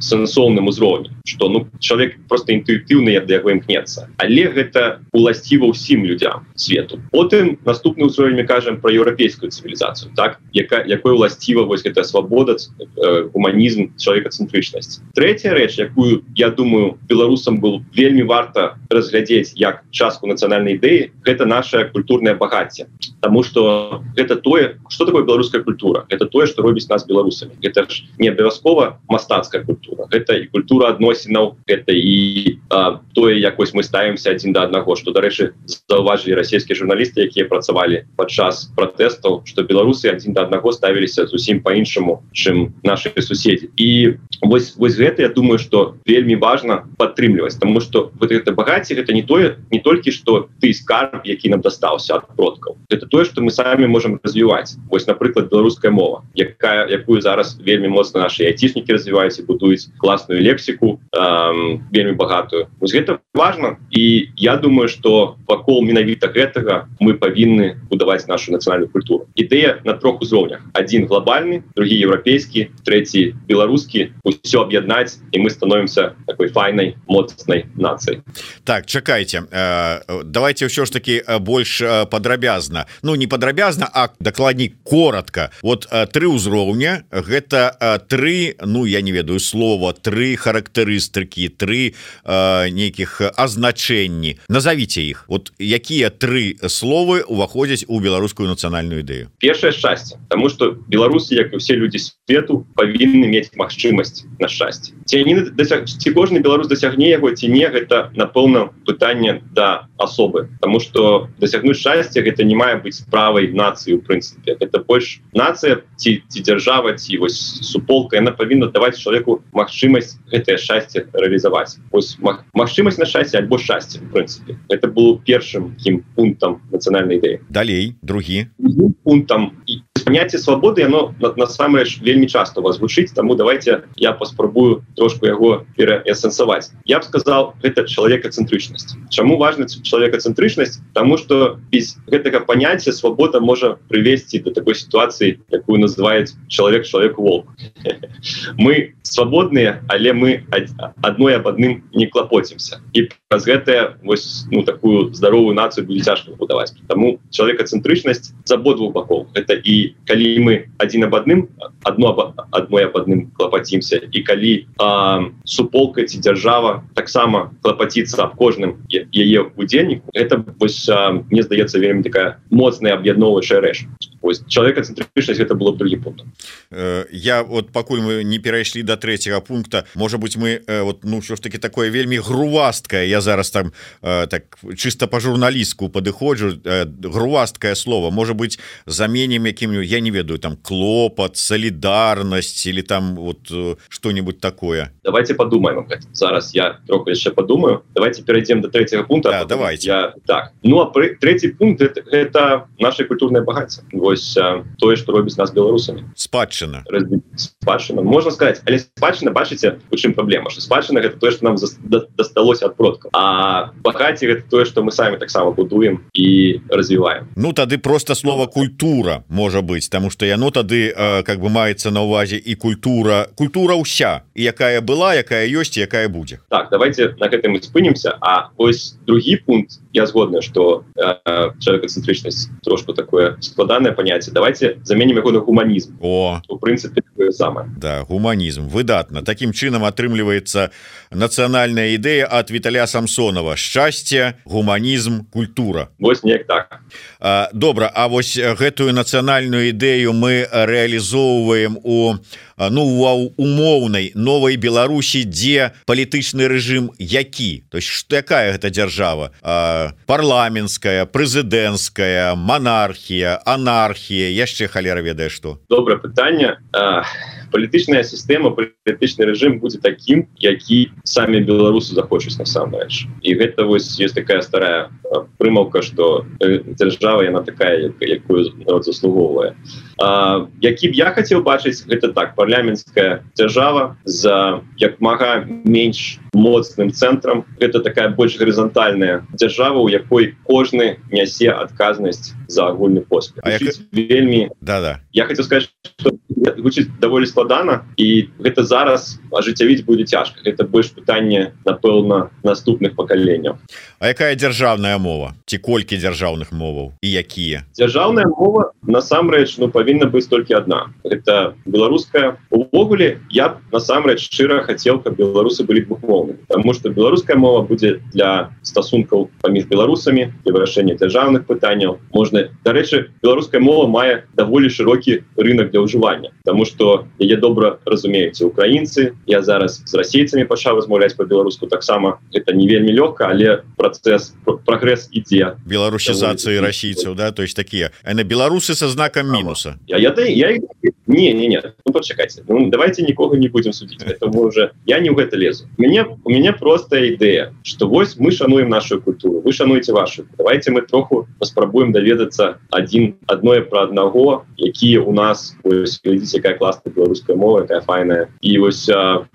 сэнсоўным узроўні что ну чалавек просто інтуітыўны як да яго імкнецца. Але гэта уласціва ўсім людям свету. Потым наступны ўзровень мы кажам про еўрапейскую цывілізацыю так якая якой уласціва вось гэта свабода э, гуманізм чалавекацэнтрычнасць. Третья рэч якую я думаю беларусам был вельмі варта разглядзець як частку нацыянальнай ідэі гэта наше культурное багацце. Тому что гэта тое что такое беларуская культура? Это тое что робіць нас беларусамі. Это ж не абавязкова мастацкая культура это і культура адносінаў это і а, тое якось мы ставимся один до аднаго что дарэчы заўважылі расійскія журналісты якія працавалі падчас пратэстаў что беларусы один до аднаго ставіліся зусім по-іншаму чым наши суседзі і вось вось гэта я думаю что вельмі важно падтрымліваць тому что вот это багаце гэта не тое не толькі что ты скарб які нам дастаўся от продкаў это тое что мы самі можем развіваць вось напрыклад беларуская мова якая якую зараз вельмі моцна наши айцішнікі развіваюць і будуюць класную лексіку эм, вельмі багатую. Вось гэта важно. І я думаю что вакол менавіта гэтага мы павінны будаваць нашу нацыянальную культуру. Ідэя на трох узроўнях один глобальный другі еўрапейскі третий беларускі все аб'яднаць і мы становимся такой файнай моцнай нацыі так чакайте давайте ўсё ж таки больш падрабязна ну не падрабязна а дакладней коротко. Вот три ўзроўня гэта три ну я не ведаю слова три характарыстыкі три нейкіх азначэнні назовите іх. Вот якія три словы уваходзяць у беларускую нацыянальную ідэю? Першае шчасце тому что беларусы як і все люди свету павінны мець магчымасць на шчасце. Ці не дасяг... ці кожны беларус дасягне яго ці не гэта напэўна пытанне да асобы. Тому что дасягнуць шчасця гэта не мае быць справай нацыі у прынцыпе. Это больш нацыя ці ці дзяржава ці вось суполка яна павінна даваць чалавеку магчымасць гэтае шчасце рэалізаваць. Ось магчымасць на шчасце альбо шчасце в прынцыпе. Это был першым кім пунктам нацыянальнай ідэі. Далей другі. Пунктам і понятие свободы оно насамрэч вельмі часто вас гучыць тому давайте я паспрабую трошку яго пераэсэнсаваць я б сказал это человекоцентрычнасць чаму важна человекоцентрычнасць тому что без гэтага понятия свобода можа привесці до такой ситуации якую называет человек человек волк мы свободные але мы одной об адным не клапоцімся і праз гэтая вось ну такую здоровую нацию будет цяжко будаваць тому человекоцентрычнасць з абодвух бакоў. Это і калі мы адзін об адным одно адной об адным клапацімся і калі а, суполка ці дзяржава таксама клапаціцца аб кожным яе удзельніку это вось а, мне здаецца вельмі такая моцная аб'ядноўваючая рэч человекоцентрычнасць это было другі пункт. Я вот пакуль мы не перайшлі до третьего пункта можа быть мы вот ну що ж таки такое вельмі грувасткае. Я зараз там так чисто по журналістку падыходжу грувасткае слово. Может быть заменем якім я не ведаю там клопат солідарнасць или там вот что-нибудь такое. Давайте подумаем зараз я троху яшчэ подумаю. Давайте перейдем до третьего пункта да, давайте. я так. Ну а третий пункт это, это наше культурное богатство вось тое что робіць нас беларусамі спадчына спадчына можна сказать але спадчына бачыце у чым праблема что спадчына гэта тое что нам дасталося от продка а багаці гэта тое что мы самі таксама будуем і развіваем ну тады просто слово культура можа быть тому что яно тады э, как бы маецца на увазе і культура. Культура ўся якая была якая ёсць якая будзе так давайте на гэтым мы спынемся А ось другі пункт. Я згодна что э, человекоцентрычнасць трошку такое складанное понятие давайте заменим его на гуманизм. О. В принципе самое. Да гуманизм выдатно. Таким чынам атрымліваецца нацыянальная ідэя от Віталя самсонова. Счастье гуманизм культура. Вось неяк так. А, добра А вось гэтую нацыянальную ідэю мы реалізоўваем у ну умоўнай новой Беларусі дзе палітычны рэжым які? То есть что якая гэта дзяржава? Парламенская прэзідэнцкая монархія анархія? Яшчэ халера ведае что добрае пытанне. Палітычная сістэма палітычны рэжым будзе таким які самі беларусы захочуць насамрэч. І гэта вось есть такая старая прымаўка что дзяржава яна такая якую заслугоўвае які б я хацеў бачыць гэта так парламенцкая дзяржава за як мага менш моцным цэнтрам. Это такая больш гарызантальная дзяржава у якой кожны нясе адказнасць за агульны поспех. Як... вельмі да да я хотел сказать что гучыць даволі складана і гэта зараз ажыццявіць будзе цяжка. Это больш пытанне напэўна наступных пакаленняў. А якая дзяржаўная мова? Ці колькі дзяржаўных моваў? І якія? Дзяржаўная мова насамрэч ну павінна быць толькі одна это беларуская. Увогуле я насамрэч шчыра хацеў каб беларусы былі двухмоўны потому что беларуская мова будзе для стасункаў паміж беларусамі для вырашэння дзяржаўных пытанняў. Можна дарэчы беларуская мова мае даволі шырокі рынок для ўжывання Таму что яе добра разумеюце украінцы я зараз з расейцамі пачаў размаўляць по-беларуску таксама это не вельмі лёгка але працэс прогресс ідзе беларусізацыі расійцаў да то есть такія а на беларусы со знаком мінуса. Я, я, я, я не не не ну, почакайце ну, давайте нікога не будем судить этого уже я не ў гэта лезу. Мне у меня просто ідэя что вось мы шануем нашу культуру вы шануеце вашу. Давайте мы троху паспрабуем даведацца один адное про аднаго якія у нас глядзіце якая класная беларуская мова такая файная. І вось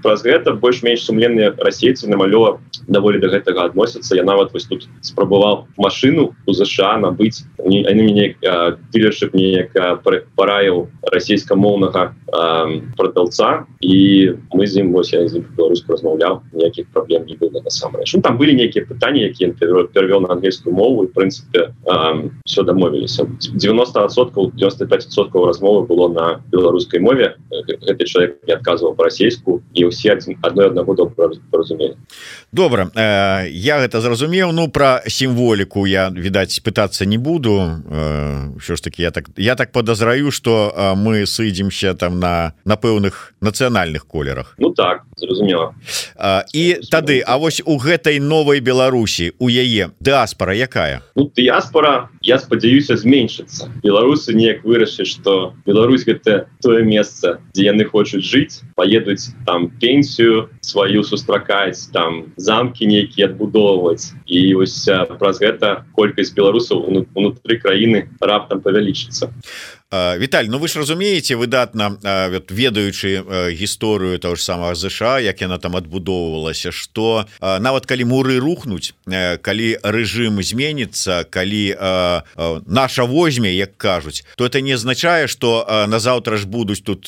праз гэта больш-менш сумленныя расейцы намалёва даволі до гэтага адносяцца я нават вось тут спрабаваў машину у ЗША набыць мяне дилершип неяк параіў расійскамоўнага продаўца і мы з ім вось я беларуску размаўляў ніякіх праблем не было насамрэч ну, там былі нейкія пытанні якія перавёл на англійскую мову і прынцыпе все дамовіліся 90соткаў 95соткаў размовы было на беларускай мове гэты чалавек не адказваў па-расейску і ўсе адной аднаго добра разумелі добра э, я гэта зразумеў ну про сімволіку я відаць пытацца не буду. Э, ж таки я так я так подазраю что э, мы сыдзем разыдземся там на на пэўных нацыянальных колерах. Ну так зразумела. І тады А вось у гэтай новой Беларусі у яе дыаспора якая? Ну, дыаспора я спадзяюся зменшыцца. Беларусы неяк вырашыць что Беларусь гэта тое месца дзе яны хочуць жыць поедуць там пенсію сваю сустракаць там замкі нейкія адбудоўваць. І ось праз гэта колькасць беларусаў унутры краіны раптам павялічыцца Віталь Ну вы ж разумееце выдатна ведаючы гісторыю того ж самого ЗША як яна там адбудоўвалася что нават калі муры рухнуць калі рэжым зменится калі наша возьме як кажуць то это не означае что назаўтра ж будуць тут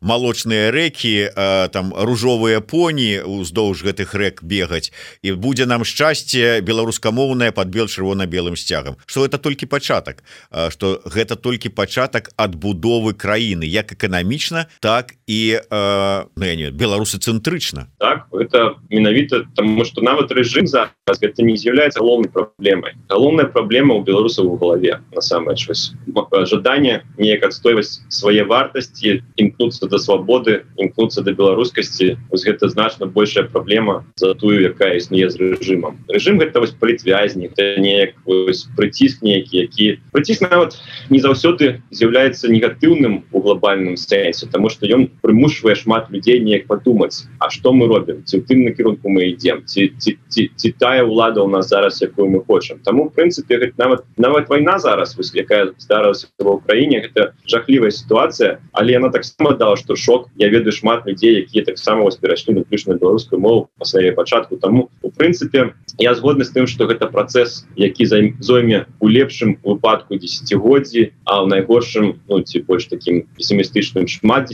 малочныя рэкі там ружовыя поні уздоўж гэтых рэк бегаць і будзе нам шчасце беларускамоўная под бел чырвона-белым сцягам что это толькі пачатак что гэта толькі пачатак адбудовы краіны як эканамічна так і э, ну, не беларусы цэнтрычна так это менавіта тому что нават рэжым за это не з'яўляецца галоўнай праблемай галоўная праблема у беларусаў у галаве насамрэч жаданне неяк адстойваць свае вартасці імкнуцца да свабоды імкнуцца да беларускасці вось гэта значна большая праблема за тую якая існуе з рэжымам рэжым гэта вось прыцвязні неяк прыціск нейкі які прыціск нават не заўсёды з'яўляецца негатыўным у глобальным сэнсе тому что ён прымушвае шмат людзей неяк подумаць А что мы робім ці у тым накірунку мы ідем ці, ці, ці, ці тая ўлада у нас зараз якую мы хочам тому в прынцыпе нават нават вайна зараз вось якая здарылася в Украіне гэта жахлівая сітуацыя але яна таксама дала что шок. Я ведаю шмат людзей якія таксама вас перайшлі на ключную беларускую мову па сваей пачатку. Тому у прынцыпе я згодны з тым что гэта працэс які зойме у лепшым выпадку десятгоддзі а ў найгоршым ну ці больш таким пессімістычным шмат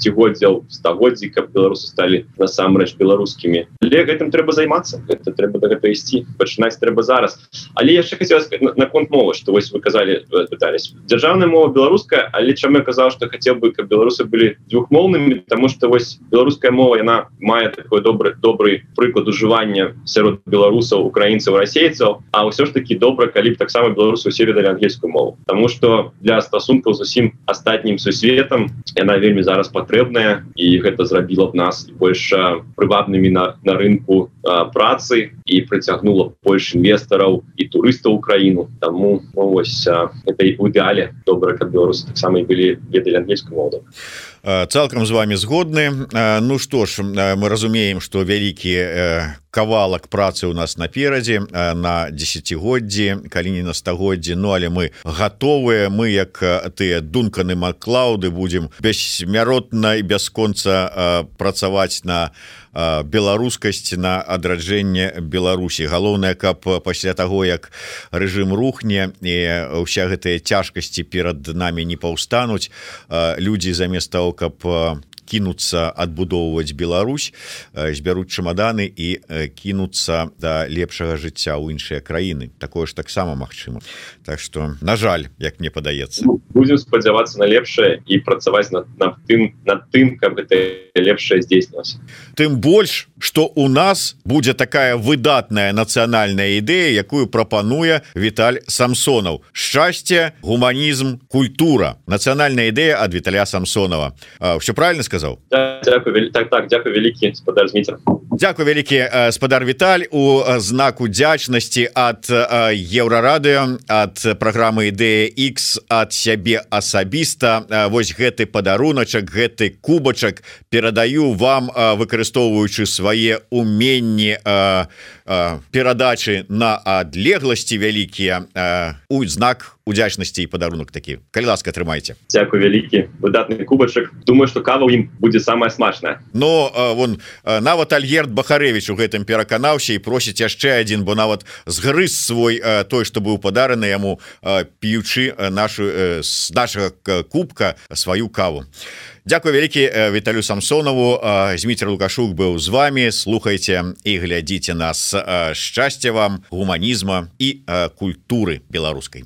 десятгоддзял стагоддзі каб беларусы сталі насамрэч беларускімі але гэтым трэба займацца это трэба да гэта ісці пачынаць трэба зараз але яшчэ хотел наконт мова что вось вы казалі пытались дзяржаўная мова беларуская але чам я казаў что хотел бы каб беларусы былі двухмоўнымі тому что вось беларуская мова яна мае такой добры добрый прыклад ужывання сярод беларусаў украінцаў расейцаў а ўсё ж таки добра калі б таксама беларусы усе ведалі ангельскую мову тому что для стасункаў стасункаў з усім астатнім сусветам яна вельмі зараз патрэбная і гэта зрабіла б нас больш прывабнымі на на рынку а, працы і прыцягнула больш інвестараў і турыстаў краіну. Таму ну, вось это і у ідэале добра каб беларусы таксама і былі ведалі ангельскую моду цалкам з вами згодны Ну что ж мы разумеем что вялікі кавалак працы у нас наперадзе на десятгоддзі калі не на стагоддзі. Ну але мы готовыя мы як тыя дунканы маклауды будем бессмяротна і бясконца працаваць на беларускасць на адраджэнне Беларусі. Галоўнае каб пасля таго як рэжым рухне і ўся гэтыя цяжкасці перад намі не паўстануць людзі замест того каб кінуцца адбудоўваць Беларусь збяруць чамаданы і кінуцца да лепшага жыцця ў іншыя краіны. Такое ж таксама магчыма. Так что на жаль як мне падаецца. Ну, будем спадзявацца на лепшае і працаваць над, над тым над тым каб гэта лепшае здзейснілася. Тым больш что у нас будзе такая выдатная нацыянальная ідэя якую прапануе Віталь самсонаў. Шчасце гуманізм культура. Нацыянальная ідэя ад Віталя самсонова все правильно сказал. Так, так, так, дзякую вялікі спадар Зміцер Дякую вялікі спадар Віталь у знаку дзячнасці ад еўрарадыо ад праграмы ідэя X ад сябе асабіста Вось гэты падаруначак гэты кубачак перадаю вам выкарыстоўваючы свае уменні перадачы на адлегласці вялікія у знак удзячнасці і падарунок такі калі ласка атрымайце Дякую вялікі выдатны кубачак думаю что кава ім будзе самая смачная. Но вон нават альгерт бахарэвич у гэтым пераканаўся і просіць яшчэ один бо нават згрыз свой той что быў падараны яму п'ючы нашу з нашага кубка сваю каву Дякую вялікі Віталю самсонову. Зміцер лукашук быў з вами слухайте і глядзіце нас шчасця вам гуманізма і культуры беларускай